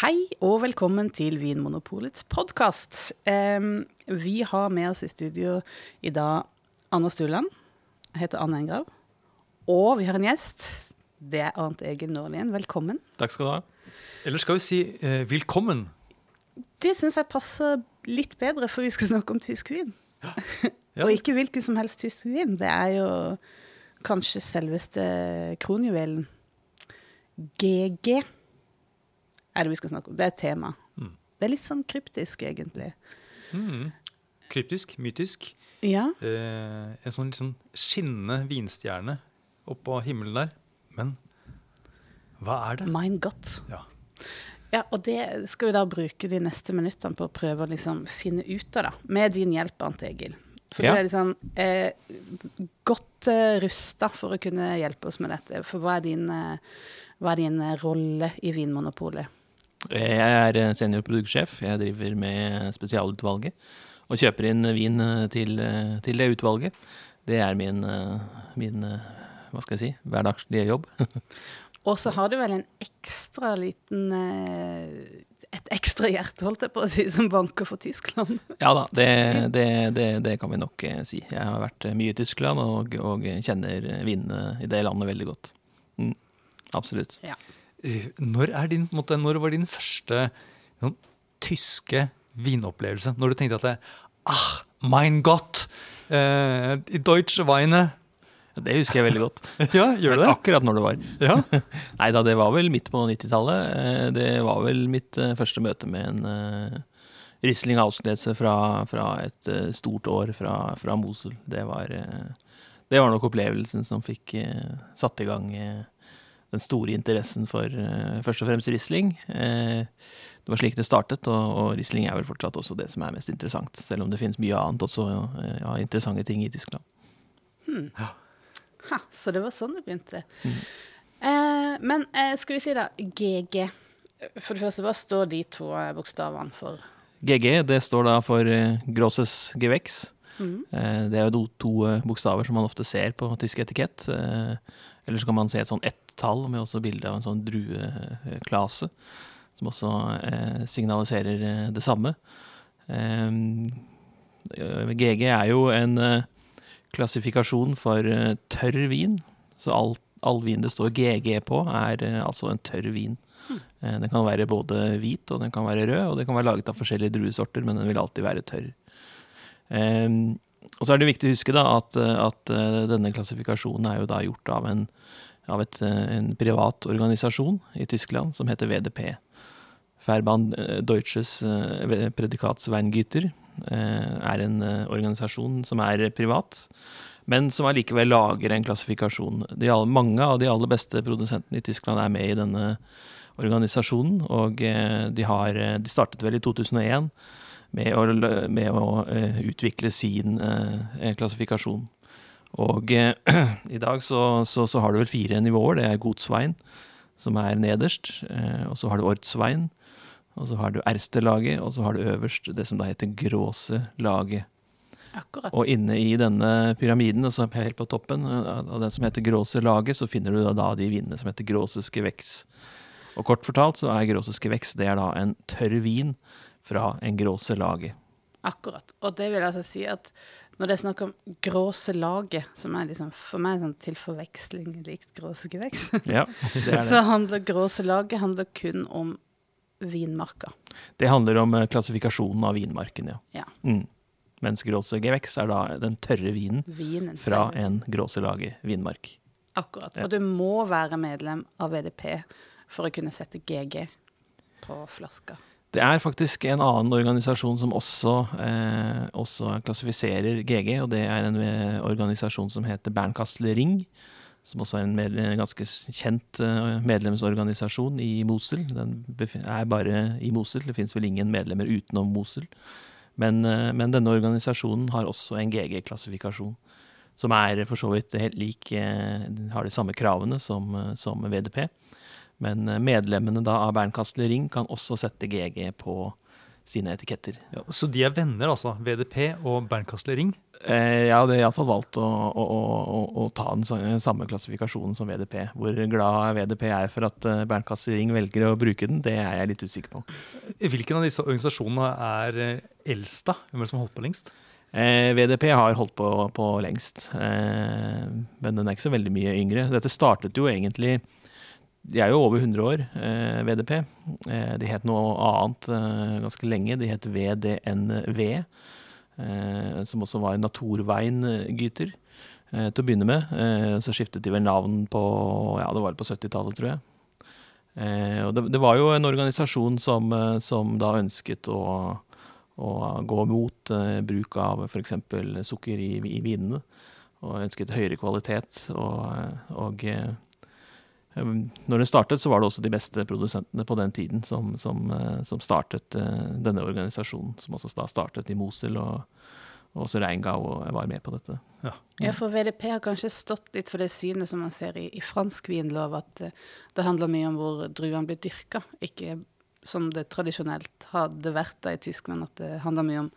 Hei og velkommen til Vinmonopolets podkast. vi har med oss i studio i dag Anna Stuland. Jeg heter Anne Engrav. Og vi har en gjest. Det er Arnt Egil Nålien. Velkommen. Takk skal du ha. Eller skal vi si eh, velkommen? Det syns jeg passer litt bedre, for vi skal snakke om tysk vin. Ja. Og ikke hvilken som helst tysk vin. Det er jo kanskje selveste kronjuvelen. GG er det vi skal snakke om. Det er et tema. Mm. Det er litt sånn kryptisk, egentlig. Mm. Kryptisk, mytisk. Ja. Eh, en sånn litt sånn skinnende vinstjerne oppå himmelen der. Men hva er det? Mein Gott. Ja. Ja, og det skal vi da bruke de neste minuttene på å prøve å liksom finne ut av, da. Med din hjelp, Arnt Egil. For Ja. du er liksom eh, godt eh, rusta for å kunne hjelpe oss med dette. For hva er din, eh, hva er din eh, rolle i Vinmonopolet? Jeg er eh, senior produktsjef. Jeg driver med spesialutvalget og kjøper inn vin eh, til, eh, til det utvalget. Det er min, eh, min eh, hva skal jeg si, hverdagslige jobb. Og så har du vel en ekstra liten eh, Et ekstra hjerte, holdt jeg på å si, som banker for Tyskland. Ja da, det, det, det, det kan vi nok eh, si. Jeg har vært eh, mye i Tyskland og, og kjenner vinene i det landet veldig godt. Mm, absolutt. Eh, Når, er din, måte, når var din første noen, tyske vinopplevelse? Når du tenkte at det, Ah, mein Gott! Eh, deutsche Weine. Det husker jeg veldig godt. Ja, gjør det? Akkurat når det var. Ja. Nei da, det var vel midt på 90-tallet. Eh, Det var vel mitt eh, første møte med en eh, Riesling Auslese fra, fra et eh, stort år fra, fra Mosul. Det var, eh, det var nok opplevelsen som fikk eh, satt i gang eh, den store interessen for eh, først og fremst Riesling. Eh, Det var slik det startet, og, og Riesling er vel fortsatt også det som er mest interessant. Selv om det finnes mye annet også eh, av interessante ting i Tyskland. Ha, så det var sånn det begynte. Mm. Eh, men eh, skal vi si da GG. For det første, hva står de to bokstavene for? GG det står da for Grosses Gewächs. Mhm. Eh, Det er jo to, to eh, bokstaver som man ofte ser på tysk etikett. Eh, Eller så kan man se et sånn ett-tall med også bilde av en sånn drueklase, som også signaliserer det samme. GG er jo en klassifikasjon for tørr vin, så all, all vin det står GG på, er altså en tørr vin. Eh, Den kan være både hvit og den kan være rød, og det kan være laget av forskjellige druesorter, men den vil alltid være tørr. Ehm, og så er det viktig å huske da at, at eh, denne klassifikasjonen er jo da gjort av en, av et, eh, en privat organisasjon i Tyskland som heter VDP. Verband eh, Deutsches Predikatsweingüter er en organisasjon som er privat, men som allikevel lager en klassifikasjon. Alle- mange av de aller beste produsentene i Tyskland er med i denne organisasjonen, og de, har, de startet vel i 2001 med å, med å eh, utvikle sin eh, klassifikasjon. Og eh, i dag så, så, så har du vel fire nivåer. Det er godsveien, som er nederst. Eh, og så har du ortsveien. Og så har du Erste-laget, og så har du øverst det som da heter Gråse-laget. Akkurat. Og inne i denne pyramiden, altså helt på toppen eh, av den som heter Gråse-laget, så finner du da, da de vinene som heter gråseske veks. Og kort fortalt så er gråseske veks, det er da en tørr vin fra en Gråse-laget. Akkurat. Og det vil altså si at når det er snakk om gråselaget, som er liksom for meg sånn til forveksling likt gråsegeveks, Ja, det det. så handler gråselaget handler kun om vinmarka. Det handler om eh, klassifikasjonen av vinmarken, ja. Ja. Mm. Mens Gråse Gewächs er da den tørre vinen Vinen fra en Gråselaget vinmark. Akkurat. Ja. Og du må være medlem av VDP for å kunne sette GG på flaska. Det er faktisk en annen organisasjon som også, eh, også klassifiserer GG, og det er en eh, organisasjon som heter Bernkastel Ring. Som også er en med, ganske kjent eh, medlemsorganisasjon i Mosel. Den er bare i Mosel, det finnes vel ingen medlemmer utenom Mosel. Men, eh, men denne organisasjonen har også en GG-klassifikasjon. Som er for så vidt helt lik, eh, har de samme kravene som, eh, som VDP. Men eh, medlemmene av Bernkastel Ring kan også sette GG på sine etiketter. Ja, så de er venner, altså? VDP og Bernkastel Ring? Eh, ja, det er iallfall valgt å, å, å, å, ta den samme klassifikasjonen som VDP. Hvor glad VDP er for at eh, Bernkastel Ring velger å bruke den, det er jeg litt usikker på. Hvilken av disse organisasjonene er eh, eldst, da? Hvem er det som har holdt på lengst? Eh, VDP har holdt på, på lengst, eh, men den er ikke så veldig mye yngre. Dette startet jo egentlig De er jo over 100 år, eh, VDP. Eh, de het noe annet eh, ganske lenge. De het VDNV, eh, som også var Naturveien-gyter til å begynne med. så skiftet de vel navn på ja, det var på 70-tallet, tror jeg. og det, det, var jo en organisasjon som, som da ønsket å å gå mot bruk av f.eks. sukker i, i, vinene. Og ønsket høyere kvalitet. Og, og når det startet, så var det også de beste produsentene på den tiden som, som, uh, som startet denne organisasjonen. Som også da startet i Mosul, og, og også Reingau var med på dette. Ja. ja. for VDP har kanskje stått litt for det synet som man ser i, i fransk vinlov, at det handler mye om hvor druene blir dyrka, ikke som det tradisjonelt hadde vært da i Tyskland, at det handler mye om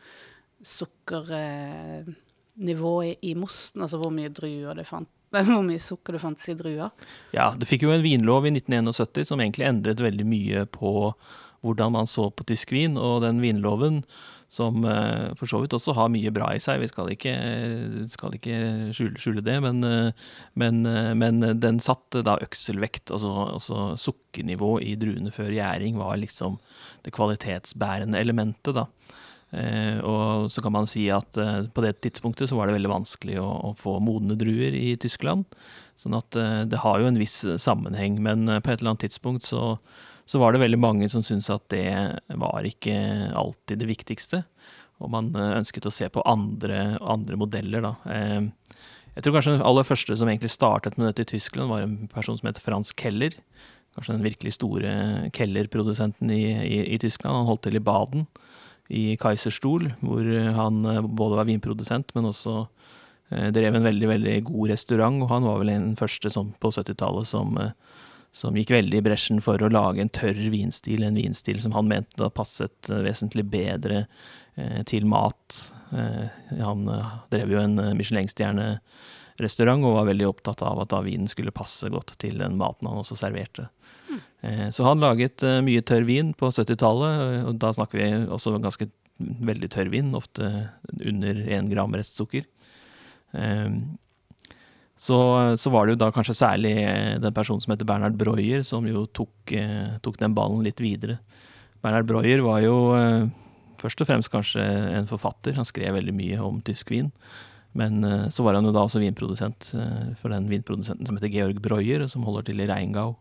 sukkernivået i, i mosten, altså hvor mye druer det fant hvor mye sukker det fantes i druer. Ja, du fikk jo en vinlov i 1971 som egentlig endret veldig mye på hvordan man så på tysk vin, og den vinloven som uh, for så vidt også har mye bra i seg, vi skal ikke, skal ikke skjule, skjule, det, men, uh, men, uh, men, den satte da økselvekt, altså, altså sukkernivå i druene før gjæring var liksom det kvalitetsbærende elementet, da. Og så kan man si at på det tidspunktet så var det veldig vanskelig å, å få modne druer i Tyskland. Sånn at det har jo en viss sammenheng, men på et eller annet tidspunkt så så var det veldig mange som syntes at det var ikke alltid det viktigste. Og man eh, ønsket å se på andre, andre modeller, da. Eh, jeg tror kanskje den aller første som egentlig startet med dette i Tyskland, var en person som het Frans Keller. Kanskje den virkelig store Keller-produsenten i, i, i, Tyskland. Han holdt til i Baden, i Kaiserstol, hvor han eh, både var vinprodusent, men også drev en veldig veldig god restaurant. Og han var vel en første som, på 70-tallet som som gikk veldig i bresjen for å lage en tørr vinstil, en vinstil som han mente da passet vesentlig bedre til mat. Han drev jo en Michelin-stjerne-restaurant og var veldig opptatt av at da vinen skulle passe godt til den maten han også serverte. Mm. Så han laget mye tørr vin på 70-tallet, og da snakker vi også ganske veldig tørr vin, ofte under én gram restsukker. Så, så, var det jo da kanskje særlig eh, den personen som heter Bernhard Breuer, som jo tok, eh, tok den ballen litt videre. Bernhard Breuer var jo eh, først og fremst kanskje en forfatter. Han skrev veldig mye om tysk vin. Men så var han jo da også vinprodusent for den vinprodusenten som heter Georg Breuer, som holder til i Reingau.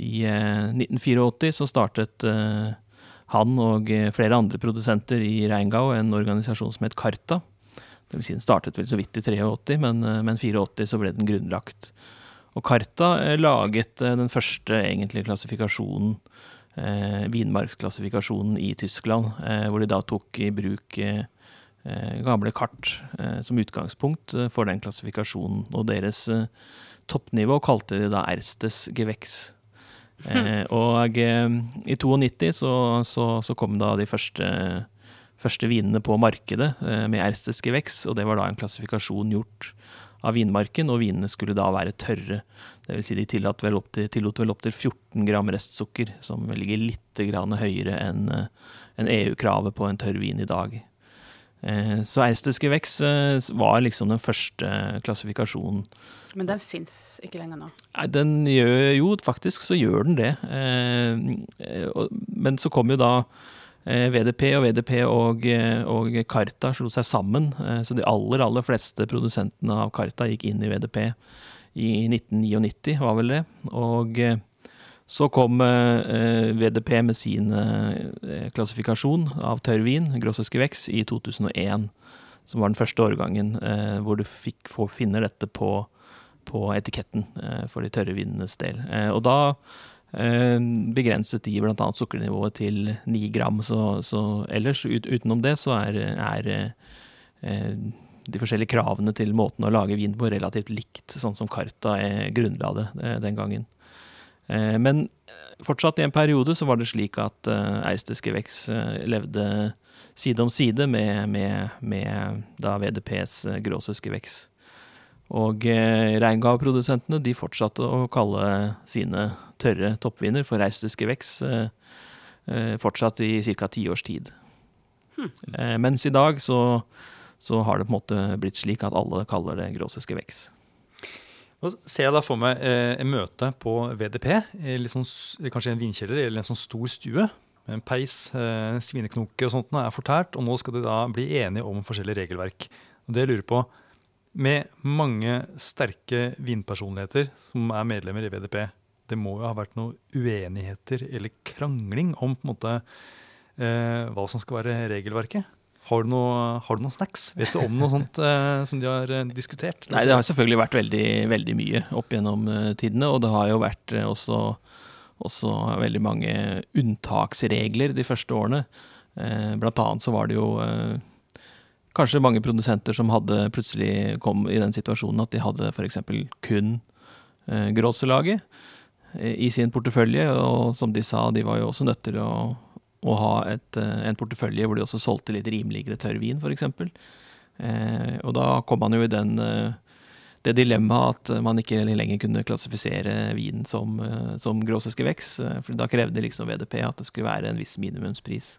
I 1984 så startet han og flere andre produsenter i Reingau en organisasjon som het Karta det vil si den startet vel så vidt i 83, men, eh, men 84 så ble den grunnlagt. Og Karta eh, laget eh, den første egentlige klassifikasjonen, eh, vinmarksklassifikasjonen i Tyskland, eh, hvor de da tok i bruk eh, gamle kart som utgangspunkt for den klassifikasjonen. Og deres toppnivå kalte de da Erstes Geveks. Hm. og i 92 så, så, så, kom da de første første vinene på markedet eh, med Erstes Geveks, og det var da en klassifikasjon gjort av vinmarken, og vinene skulle da være tørre. Det vil si de tillot vel opptil opp 14 gram restsukker, som ligger litt høyere enn en EU-kravet på en tørr vin i dag. Eh, så erstiske veks eh, var liksom den første klassifikasjonen. Men den fins ikke lenger nå? Nei, den gjør jo faktisk så gjør den det. Men så kom jo da Eh, VDP og VDP og, eh, og, Karta slo seg sammen, eh, så de aller, aller fleste produsentene av Karta gikk inn i VDP i 1999, var vel det. Og så kom VDP med sin klassifikasjon av tørrvin, Grosseske veks, i 2001. Som var den første årgangen hvor du fikk få finne dette på, på etiketten for de tørre vinenes del. Og da Eh, begrenset de bl.a. sukkernivået til 9 gram. Så, så ellers, ut, utenom det, så er, er eh, de forskjellige kravene til måten å lage vin på relativt likt, sånn som Karta grunnla det eh, den gangen. Eh, Men fortsatt i en periode så var det slik at eistiske Eiristiske Vex eh, levde side om side med, med, med da VDPs Gråsiske Vex. Og reingaveprodusentene de fortsatte å kalle sine tørre toppviner for reistiske uh, fortsatt i ca. ti års tid. Eh, mens i dag så, så har det på en måte blitt slik at alle kaller det Gråsiske Vex. Nå ser jeg da for meg eh, en møte på VDP, sånn, kanskje en vinkjeller eller en sånn stor stue. Med en peis, eh, svineknoke og sånt er fortært, og nå skal de da bli enige om forskjellige regelverk. Og det jeg lurer på, med mange sterke vinpersonligheter som er medlemmer i VDP, det må jo ha vært noen uenigheter eller krangling om på en måte eh, hva som skal være regelverket. Har du, noe, har du noen snacks? Vet du om noe sånt eh, som de har eh, diskutert? Nei, det har selvfølgelig vært veldig, veldig mye opp gjennom eh, tidene, og det har jo vært eh, også, også veldig mange unntaksregler de første årene. Eh, Blant annet så var det jo eh, kanskje mange produsenter som hadde plutselig kom i den situasjonen at de hadde f.eks. kun eh, Gråselaget i sin portefølje, og som de sa, de var jo også nødt til å, å ha et, eh, en portefølje hvor de også solgte litt rimeligere tørr vin, f.eks. Eh, og da kom man jo i den, eh, det dilemmaet at man ikke lenger kunne klassifisere vinen som, eh, som gråsiske veks, for da krevde liksom VDP at det skulle være en viss minimumspris,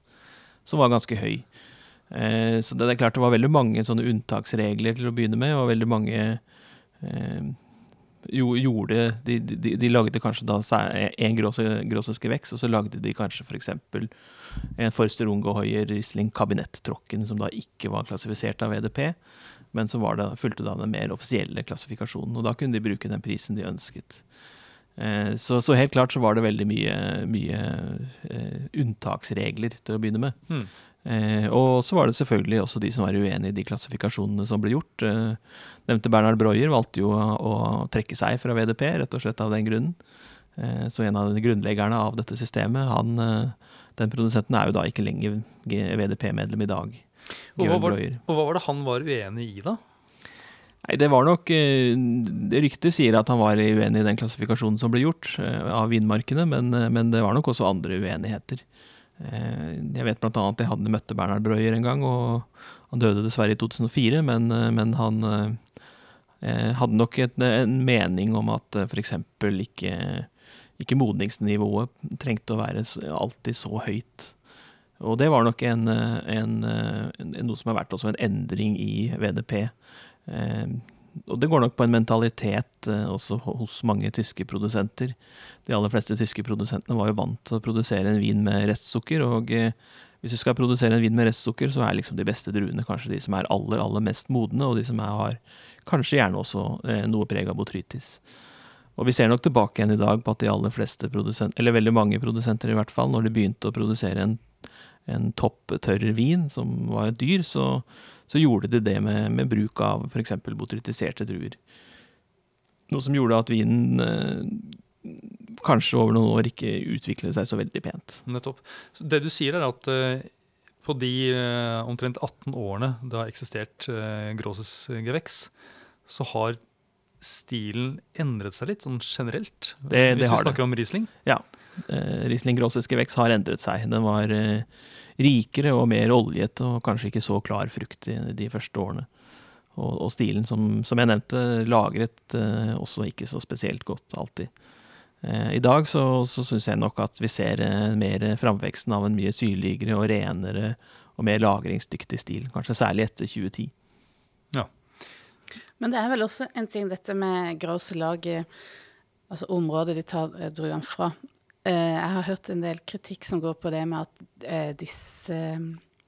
som var ganske høy. Eh, så det er klart det var veldig mange sånne unntaksregler til å begynne med, og veldig mange eh, jo, gjorde de, de, de lagde kanskje da en Gråsøske veks, og så lagde de kanskje f.eks. en Forster Ungehoyer Riesling Kabinettråkken, som da ikke var klassifisert av VDP, men som var da, fulgte da den mer offisielle klassifikasjonen. Og da kunne de bruke den prisen de ønsket. Eh, så, så helt klart så var det veldig mye, mye eh, unntaksregler til å begynne med. Hmm. Eh, og så var det selvfølgelig også de som var uenig i de klassifikasjonene som ble gjort. Eh, nevnte Bernhard Breuer valgte jo å, trekke seg fra VDP, rett og slett av den grunnen. Eh, så en av grunnleggerne av dette systemet, han, eh, den produsenten er jo da ikke lenger VDP-medlem i dag. Og hva, var, og hva var det han var uenig i, da? Nei, det var nok eh, Ryktet sier at han var uenig i den klassifikasjonen som ble gjort eh, av vinmarkene, men, men det var nok også andre uenigheter. Eh, Jeg vet blant annet jeg hadde møtte Bernhard Breuer en gang, og han døde dessverre i 2004, men, eh, men han eh, hadde nok et, en mening om at f.eks. ikke, ikke modningsnivået trengte å være alltid så høyt. Og det var nok en, en, en, noe som har vært også en endring i VDP. Og det går nok på en mentalitet eh, også hos mange tyske produsenter. De aller fleste tyske produsentene var jo vant til å produsere en vin med restsukker, og eh, hvis du skal produsere en vin med restsukker, så er liksom de beste druene kanskje de som er aller, aller mest modne, og de som er, har kanskje gjerne også eh, noe preg av botrytis. Og vi ser nok tilbake igjen i dag på at de aller fleste produsenter, eller veldig mange produsenter i hvert fall, når de begynte å produsere en, en topp tørr vin som var dyr, så, så gjorde de det med, med bruk av f.eks. botrytiserte druer. Noe som gjorde at vinen eh, kanskje over noen år ikke utviklet seg så veldig pent. Nettopp. Så det du sier, er at eh, på de eh, omtrent 18 årene det har eksistert eh, Grosses geveks, så har stilen endret seg litt, sånn generelt? Det- det Hvis vi vi det. snakker om Riesling? Eh, Riesling Grosses Vex har endret seg. Den var eh, rikere og mer oljete og kanskje ikke så klar frukt i de første årene. Og, og stilen, som, som jeg nevnte, lagret eh, også ikke så spesielt godt alltid. Eh, I dag så, så syns jeg nok at vi ser eh, mer framveksten av en mye syrligere og renere og mer lagringsdyktig stil, kanskje særlig etter 2010. Ja. Men det er vel også en ting dette med gråselaget, altså området de tar eh, druene fra. Eh, jeg har hørt en del kritikk som går på det med at eh, disse eh,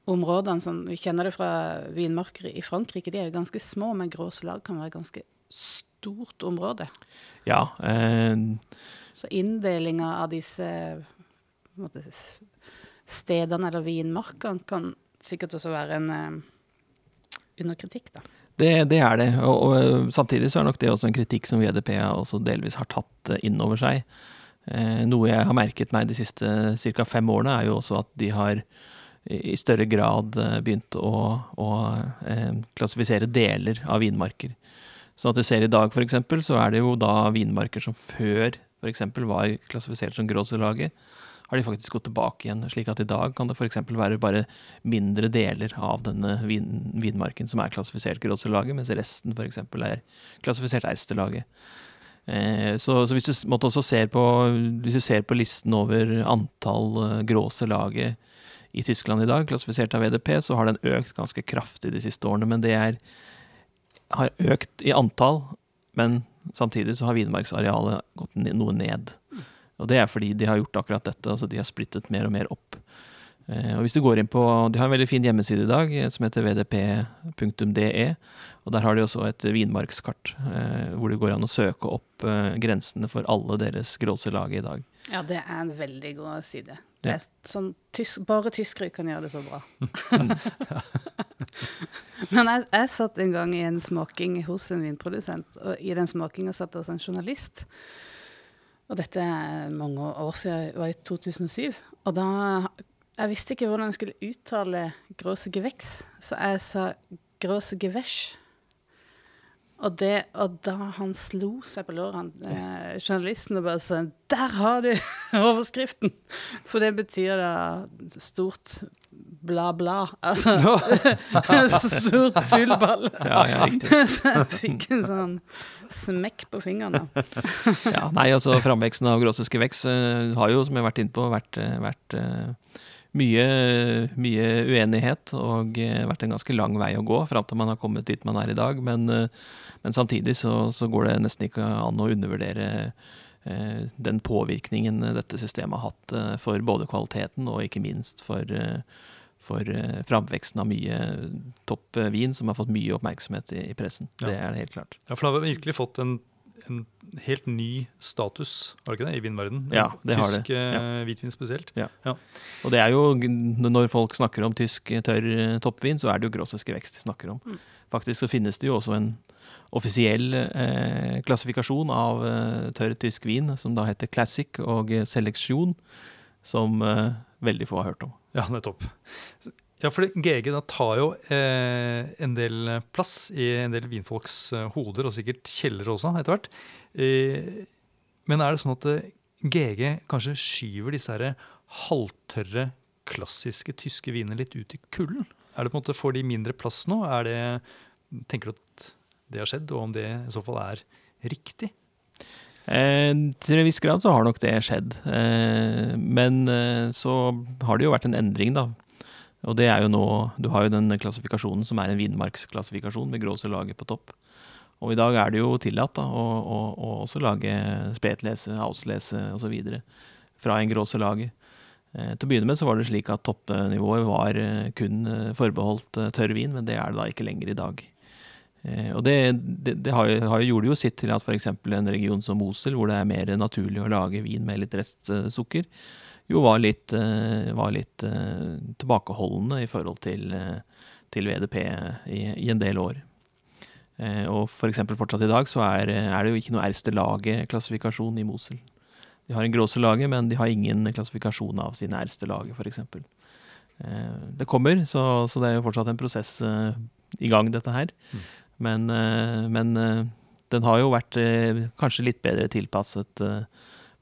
områdene, som vi kjenner det fra vinmarker i Frankrike, de er jo ganske små, men gråslag kan være ganske stort område. Ja, eh, Så inndelinga av disse s- stedene eller vinmarkene kan sikkert også være en eh, under kritikk, da. Det, det er det, og, og samtidig så er nok det også en kritikk som VDP også delvis har tatt innover inn over seg. Eh, noe jeg har merket meg de siste ca. fem årene, er jo også at de har i større grad øh, begynt å, å eh, klassifisere deler av vinmarker. Så at du ser i dag f.eks., så er det jo da vinmarker som før f.eks. var klassifisert som Grosserlaget, har de faktisk gått tilbake igjen. Slik at i dag kan det f.eks. være bare mindre deler av denne vin, vinmarken som er klassifisert gråselaget, mens resten f.eks. er klassifisert Ersterlaget. Eh, så, så hvis, du, måtte også ser på, hvis du ser på listen over antall gråse laget i Tyskland i dag, klassifisert av VDP, så har den økt ganske kraftig de siste årene. Men det er, har økt i antall, men samtidig så har vinmarksarealet gått noe ned. Og det er fordi de har gjort akkurat dette. altså De har splittet mer og mer opp. Eh, og hvis du går inn på, De har en veldig fin hjemmeside i dag eh, som heter vdp.de. og Der har de også et vinmarkskart eh, hvor det går an å søke opp grensene for alle deres gråselag i dag. Ja, det er en veldig god side. Det er sånn, tysk, bare tyskere kan gjøre det så bra. Men jeg, jeg, satt en gang i en smaking hos en vinprodusent, og i den smakinga satt det også en journalist. Og dette er mange år siden, det var i 2007. Og da Jeg visste ikke hvordan jeg skulle uttale Grosse Gewächs, så jeg sa Grosse Gewäsch. Og, det, og da han slo seg på låret, eh, journalisten, og bare sa 'Der har du overskriften!' For det betyr da stort bla, bla. Altså stort tullball. Ja, ja, så jeg fikk en sånn smekk på fingrene. ja, nei, altså Framveksten av gråsuske veks uh, har jo, som jeg har vært inne på, vært, uh, vært uh, mye, mye, uenighet og vært en ganske lang vei å gå fram til man har kommet dit man er i dag. Men, men samtidig så, så, går det nesten ikke an å undervurdere den påvirkningen dette systemet har hatt for både kvaliteten og ikke minst for for framveksten av mye topp vin som har fått mye oppmerksomhet i, i pressen. Ja. Det er det helt klart. Ja, For det har virkelig fått en, en helt ny status har det ikke det, i vinverden? Ja, det tysk har det. Ja. Eh, hvitvin spesielt. Ja. ja. Og det er jo, når folk snakker om tysk tørr eh, toppvin, så er det jo grossiske vekst de snakker om. Mm. Faktisk så finnes det jo også en offisiell eh, klassifikasjon av eh, tørr tysk vin, som da heter classic og seleksjon, som eh, veldig få har hørt om. Ja, nettopp. Ja, for GG da tar jo eh, en del plass i en del vinfolks eh, hoder, og sikkert kjellere også, etter hvert. Eh, men er det sånn at eh, GG kanskje skyver disse her halvtørre, klassiske tyske vinene litt ut i kulden? Er det på en måte Får de mindre plass nå? Er det, tenker du at det har skjedd, og om det i så fall er riktig? Eh, til en viss grad så har nok det skjedd. Eh, men eh, så har det jo vært en endring, da. Og det er jo nå Du har jo den klassifikasjonen som er en vinmarksklassifikasjon med gråselaget på topp. Og i dag er det jo tillatt da, å, å, å også lage spetlese, auslese osv. fra en gråselage. Eh, til å begynne med så var det slik at toppnivået var eh, kun eh, forbeholdt tørr vin, men det er det da ikke lenger i dag. Eh, og det, det, det har, har, gjorde jo sitt til at f.eks. en region som Mosel, hvor det er mer naturlig å lage vin med litt restsukker, jo var litt, eh, var litt uh, tilbakeholdende i forhold til, uh, til VDP i, i, en del år. Uh, og f.eks. For fortsatt i dag så er, er det jo ikke noe Erste-laget-klassifikasjon i Mosel. De har en Gråse-laget, men de har ingen klassifikasjon av sine Erste-laget, f.eks. Uh, det kommer, så, så, det er jo fortsatt en prosess i gang, dette her. Mm. Men, eh, men eh, den har jo vært eh, kanskje litt bedre tilpasset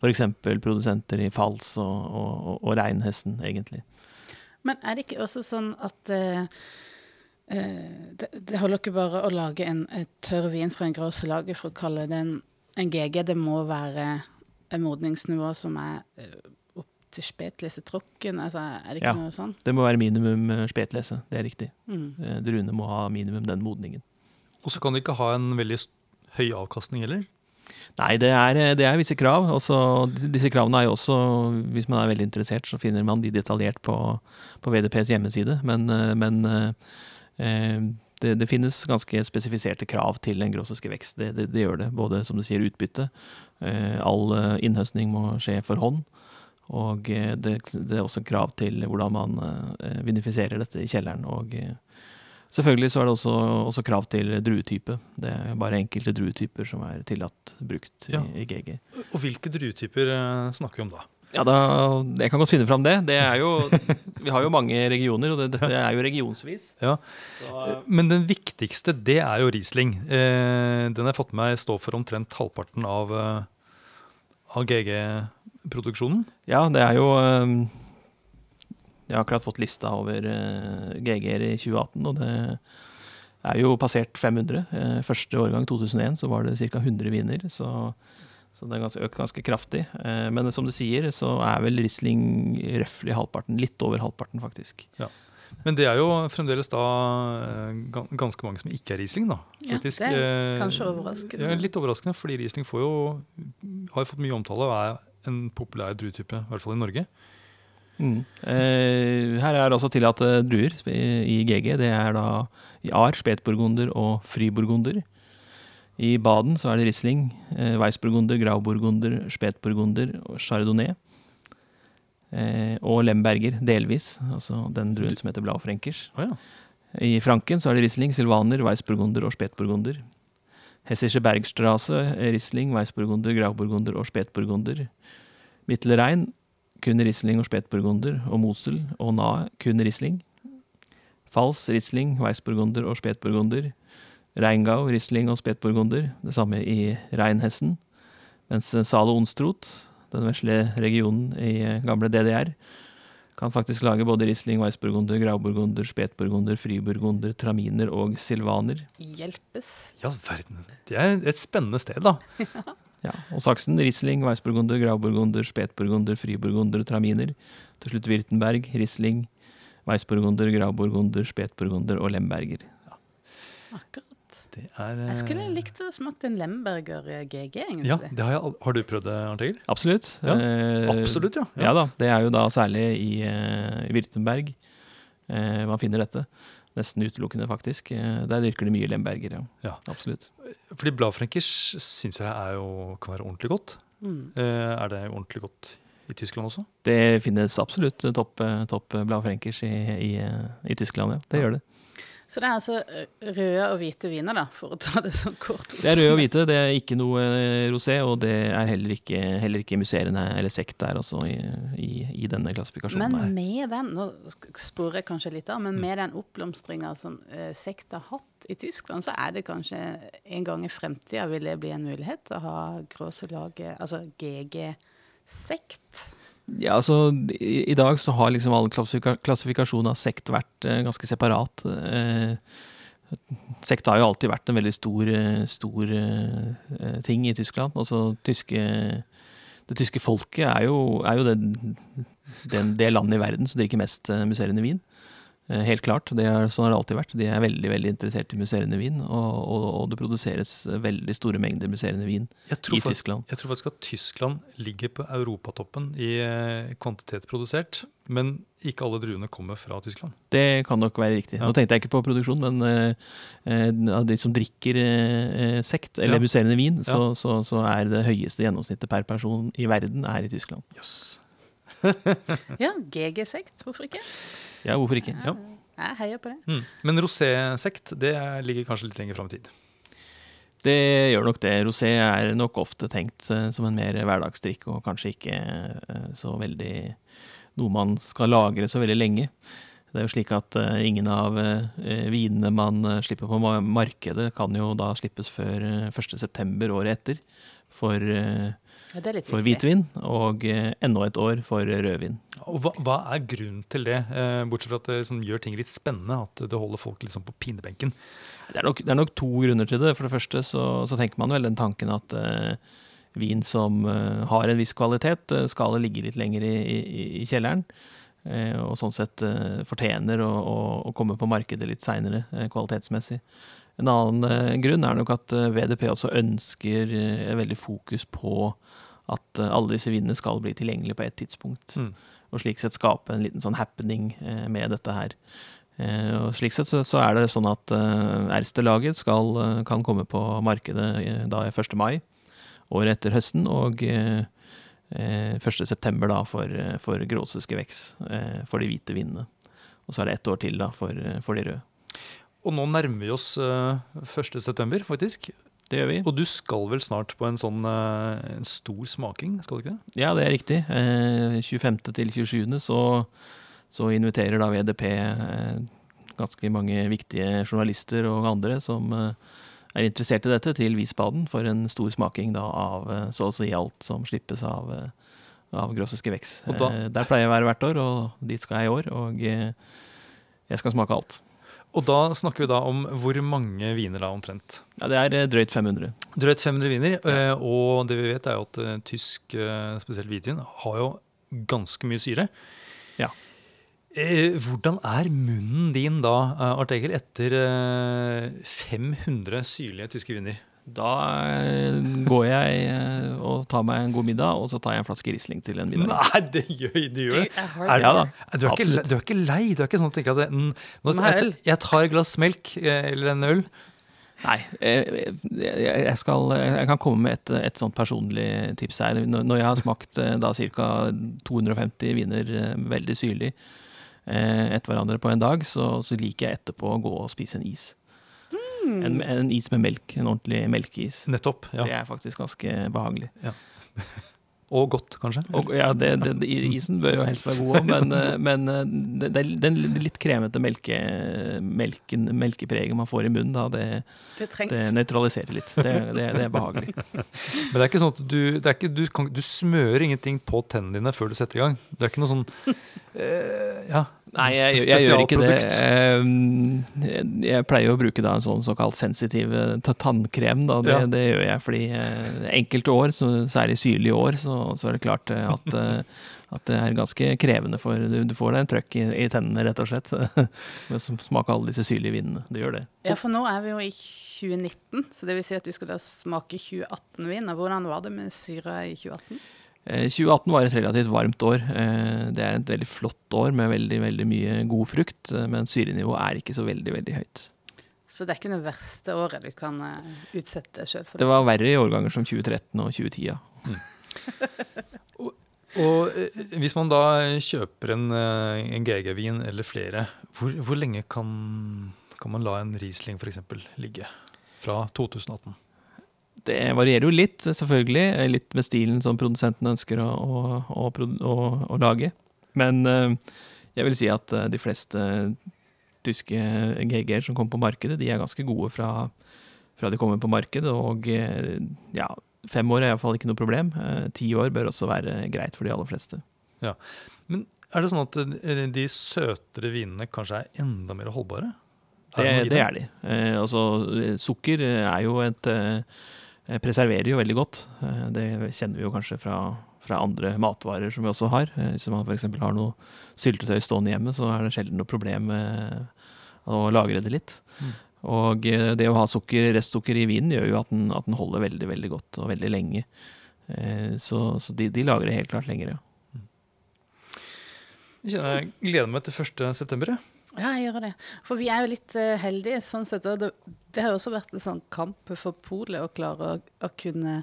f.eks. produsenter i Fals og, og, og Reinhesten, egentlig. Men er det ikke også sånn at uh, det, det, holder ikke bare å lage en tørr vin fra en gråselage for å kalle det en, en, GG. Det må være et modningsnivå som er uh, opp til spetlese tråkken? Altså, er det ikke ja, noe sånn? Det må være minimum spetlese, det er riktig. Mm. Druene må ha minimum den modningen. Og så kan det ikke ha en veldig høy avkastning heller? Nei, det er, det er visse krav. Også, disse kravene er jo også, hvis man er veldig interessert, så finner man de detaljert på, på VDPs hjemmeside. Men, men eh, det, det, finnes ganske spesifiserte krav til en grossiske vekst. Det, det, det, gjør det. Både som du sier, utbytte. Eh, all innhøstning må skje for hånd. Og eh, det, er også krav til hvordan man eh, vinifiserer dette i kjelleren. og eh, Selvfølgelig så er det også, også, krav til druetype. Det er bare enkelte druetyper som er tillatt brukt ja. i, i, GG. Og hvilke druetyper eh, snakker vi om da? Ja, da, Jeg kan godt finne fram det. det er jo, vi har jo mange regioner, og det, dette er jo regionsvis. Ja, så, Men den viktigste, det er jo Riesling. Eh, den har jeg fått med meg står for omtrent halvparten av, eh, av GG-produksjonen. Ja, det er jo eh, Jeg har akkurat fått lista over eh, GG-er i 2018, og det er jo passert 500. Eh, Første årgang, 2001, så var det ca. 100 viner, så, så det er ganske, økt ganske kraftig. Eh, Men som du sier, så er vel Riesling røftlig halvparten. Litt over halvparten, faktisk. Men det er jo fremdeles da ganske mange som ikke er Riesling, da. Ja, det er kanskje overraskende. Ja, litt overraskende, fordi Riesling får jo, har jo fått mye omtale og er en populær druetype, i hvert fall i Norge. Mm. Eh, her er altså tillatt eh, druer i, GG. Det er da i Ar, spetburgunder og friburgunder. I Baden så er det Riesling, eh, Weissburgunder, Grauburgunder, spetburgunder og Chardonnay. Eh, og Lemberger delvis, altså den druen som heter Blaufränkers. Oh, ja. I Franken så er det Riesling, Silvaner, Weissburgunder og Spetburgunder. Hessische Bergstrasse, Riesling, Weissburgunder, Grauburgunder og Spetburgunder. Mittelrhein, kun Riesling og Spetburgunder. Og Mosel og Na, kun Riesling. Fals, Riesling, Weissburgunder og Spetburgunder. Reingau, Riesling og Spetburgunder. Det samme i Reinhessen. Mens Zalo Onstrot, den vesle regionen i eh, gamle DDR, kan faktisk lage både Riesling, Weissburgunder, Grauburgunder, Spetburgunder, Friburgunder, Traminer og Silvaner. Hjelpes. Ja, verden. Det er et spennende sted, da. Ja, og Saksen, Riesling, Weissburgunder, Grauburgunder, Spetburgunder, Friburgunder, Traminer. Til slutt Wirtenberg, Riesling, Weissburgunder, Grauburgunder, Spetburgunder og Lemberger. Akkurat. Det er, Jeg skulle eh, likt å smake en Lemberger GG, egentlig. Ja, det har, jeg, har du prøvd det, Arnt Egil? Absolutt. Ja, Eh, Absolutt, ja. Ja da, det er jo da særlig i i Wirtenberg eh, man finner dette. Nesten utelukkende, faktisk. Eh, der dyrker de mye Lemberger, ja. Ja. Absolutt. Fordi bladfrenkers syns jeg er jo, kan være ordentlig godt. Mm. Eh, er det ordentlig godt i Tyskland også? Det finnes absolutt topp topp bladfrenkers i, i, i Tyskland, ja. Det Ja. gjør det. Så det er altså eh, røde og hvite viner, da, for å ta det sånn kort. Det er røde og hvite, det er ikke noe eh, rosé, og det er heller ikke, heller ikke musserende eller sekt der altså, i, i, i denne klassifikasjonen. Men med den, nå sporer jeg kanskje litt av, men Mm. den oppblomstringa som uh, sekt har hatt i Tyskland, så er det kanskje en gang i fremtida vil det bli en mulighet å ha gråselaget, altså GG-sekt. Ja, altså, i, I dag så har liksom all klassifika klassifikasjon av sekt vært eh, ganske separat. Eh, sekt har jo alltid vært en veldig stor, eh, stor eh, ting i Tyskland. Altså, tyske, det tyske folket er jo, er jo den, den, det landet i verden som drikker mest eh, musserende vin. Eh, Helt klart. Det er, sånn har det alltid vært. De er veldig veldig interessert i musserende vin, og, og, og det produseres veldig store mengder musserende vin i Tyskland. jeg tror faktisk at Tyskland ligger på europatoppen i eh, kvantitetsprodusert, men ikke alle druene kommer fra Tyskland. Det kan nok være riktig. Ja. Nå tenkte jeg ikke på produksjon, men eh, eh, de som drikker uh, sekt, eller Ja. musserende vin, Ja. så, så, så er det høyeste gjennomsnittet per person i verden er i Tyskland. Jøss. Ja, GG-sekt, hvorfor ikke? Ja, hvorfor ikke? Ja. Jeg heier på det. Mm. Men rosésekt det ligger kanskje litt lenger fram i tid. Det gjør nok det. Rosé er nok ofte tenkt eh, som en mer hverdagsdrikk, og kanskje ikke eh, så veldig noe man skal lagre så veldig lenge. Det er jo slik at eh, ingen av vinene man slipper på markedet, kan jo da slippes før eh, 1.9. året etter for, for viktig. hvitvin, og eh, enda et år for rødvin. Og hva, hva er grunnen til det, eh, bortsett fra at det liksom gjør ting litt spennende? At det holder folk liksom på pinebenken? Det er, nok, det er nok to grunner til det. For det første så, så tenker man vel den tanken at eh, vin som eh, har en viss kvalitet, uh, skal ligge litt lenger i, i, i kjelleren. eh, og sånn sett eh, fortjener å, å, å komme på markedet litt seinere, kvalitetsmessig. En annen eh, grunn er nok at eh, VDP også ønsker eh, veldig fokus på at eh, alle disse vinene skal bli tilgjengelige på et tidspunkt. Mm. Og slik sett skape en liten sånn happening eh, med dette her. Eh, og slik sett så, så er det sånn at Erste-laget skal, kan komme på markedet da 1. mai, året etter høsten, og eh, eh, 1. september da for, for gråsiske veks, eh, for de hvite vinene. Og så er det ett år til da for, for de røde. Og nå nærmer vi oss eh, 1. september, faktisk. Det gjør vi. Og du skal vel snart på en sånn eh, en stor smaking, skal du ikke det? Ja, det er riktig. Eh, 25. til 27. Så, så inviterer da VDP eh, ganske mange viktige journalister og andre som eh, er interessert i dette, til Wiesbaden for en stor smaking da, av eh, så å si alt som slippes av, eh, av Grossiske Vex. Eh, Der pleier jeg å være hvert år, og dit skal jeg i år. Og eh, jeg skal smake alt. Og da snakker vi da om hvor mange viner da omtrent? Ja, det er eh, drøyt 500. Drøyt 500 viner, Ja. og det vi vet er jo at eh, tysk, eh, spesielt hvitvin, har jo ganske mye syre. Ja. Eh, hvordan er munnen din da, eh, Art Egil, etter eh, 500 syrlige tyske viner? Da eh, går jeg eh, og tar meg en god middag, og så tar jeg en flaske Riesling til en middag. Nei, det gjør du! Du Gjør det. er. Det- Ja da, Du er, ikke, du er ikke lei? Du er ikke sånn at du tenker at det, mm, nå, jeg, jeg tar et glass melk eh, eller en øl? Nei, jeg, jeg, skal, jeg kan komme med et, et sånt personlig tips her. Når jeg har smakt da ca. 250 viner veldig syrlig eh, etter hverandre på en dag, så, så liker jeg etterpå å gå og spise en is. En, en is med melk, en ordentlig melkeis. Nettopp. ja. Det er faktisk ganske behagelig. Og godt, kanskje? Og, ja, det, det, isen bør jo helst være god òg, men, eh, men eh, det, den litt kremete melke, melken, melkepreget man får i munnen, da, det, Det det nøytraliserer litt. Det, det, det er behagelig. Men det er ikke sånn at du, det er ikke, du, kan, du smører ingenting på tennene dine før du setter i gang. Det er ikke noe sånn eh, Ja. Nei, jeg, jeg, jeg gjør ikke det. Eh, Jeg, jeg pleier å bruke da en sånn såkalt sensitiv eh, tannkrem. Da. Det, Ja. det gjør jeg fordi eh, enkelte år, så, særlig syrlige år, så, så er det klart eh, at, at det er ganske krevende for Du, du får deg en trøkk i, i tennene, rett og slett. Med å smake alle disse syrlige vinene. Det gjør det. Ja, for nå er vi jo i 2019, så det vil si at du skal da smake 2018-vin. Og Hvordan var det med syra i 2018? Eh, 2018 var et relativt varmt år. Eh, Det er et veldig flott år med veldig veldig mye god frukt, eh, men syrenivået er ikke så veldig veldig høyt. Så det er ikke det verste året du kan eh, utsette deg sjøl for. Det var verre i årganger som 2013 og 2010. ja. Og eh, hvis man da kjøper en, eh, en GG-vin eller flere, hvor, hvor lenge kan, kan man la en Riesling f.eks. ligge? Fra 2018. Det varierer jo litt, selvfølgelig. Litt med stilen som produsenten ønsker å, å, å, å, lage. Men eh, jeg vil si at eh, de fleste tyske GG-er som kommer på markedet, de er ganske gode fra, fra de kommer på markedet. Og eh, ja, fem år er iallfall ikke noe problem. Ti år bør også være greit for de aller fleste. Ja, Men er det sånn at de søtere vinene kanskje er enda mer holdbare? Det, noe det er de. Eh, altså, sukker er jo et eh, Preserverer jo veldig godt. Eh, det kjenner vi jo kanskje fra, fra andre matvarer som vi også har. Eh, hvis man f.eks. har noe syltetøy stående hjemme, så er det sjelden noe problem med å lagre det litt. Mm. Og eh, det å ha sukker, restsukker i vinen gjør jo at den, at den holder veldig veldig godt og veldig lenge. Eh, så så de, de lagrer helt klart lenger, ja. Jeg kjenner jeg gleder meg til 1. Ja, jeg gjør det. For vi er jo litt uh, heldige sånn sett. Og det, det har jo også vært en sånn kamp for polet å klare å, å kunne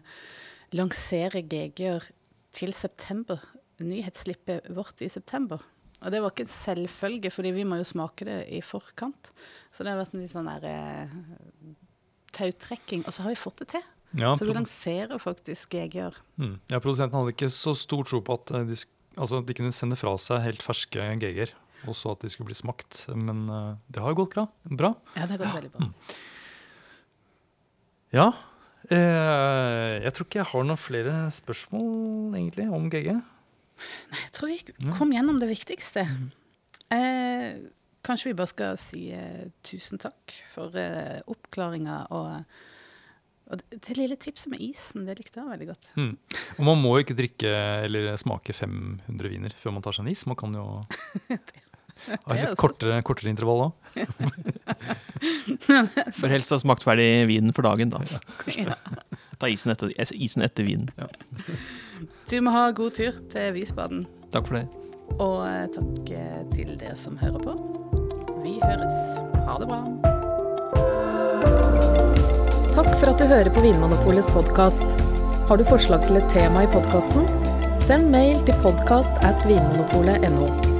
lansere GG-er til september. Nyhetsslippet vårt i september. Og det var ikke en selvfølge, fordi vi må jo smake det i forkant. Så det har vært en litt sånn der eh, tautrekking. Og så har vi fått det til. Ja, så vi lanserer faktisk GG-er. mm. ja, Produsenten hadde ikke så stor tro på at eh, de, altså, de kunne sende fra seg helt ferske GG-er, og så at de skulle bli smakt. Men eh, det har jo gått bra. bra. Ja, det har gått veldig bra. Ja. Eh, jeg tror ikke jeg har noen flere spørsmål egentlig om GG. Nei, Jeg tror vi kom gjennom det viktigste. Eh, kanskje vi bare skal si eh, tusen takk for eh, oppklaringa og, og det lille tipset med isen. Det likte jeg veldig godt. Mm. Og man må jo ikke drikke eller smake 500 viner før man tar seg en is. Man kan jo ha ikke et er kortere, kortere intervall òg. Bør helst ha smakt ferdig vinen for dagen, da. Ja. Ta isen etter, isen etter vinen. Du må ha god tur til Visbaden. Takk for det. Og eh, takk eh, til dere som hører på. Vi høres. Ha det bra. Takk for at du hører på Vinmonopolets podkast. Har du forslag til et tema i podkasten? Send mail til podkast at vinmonopolet.no.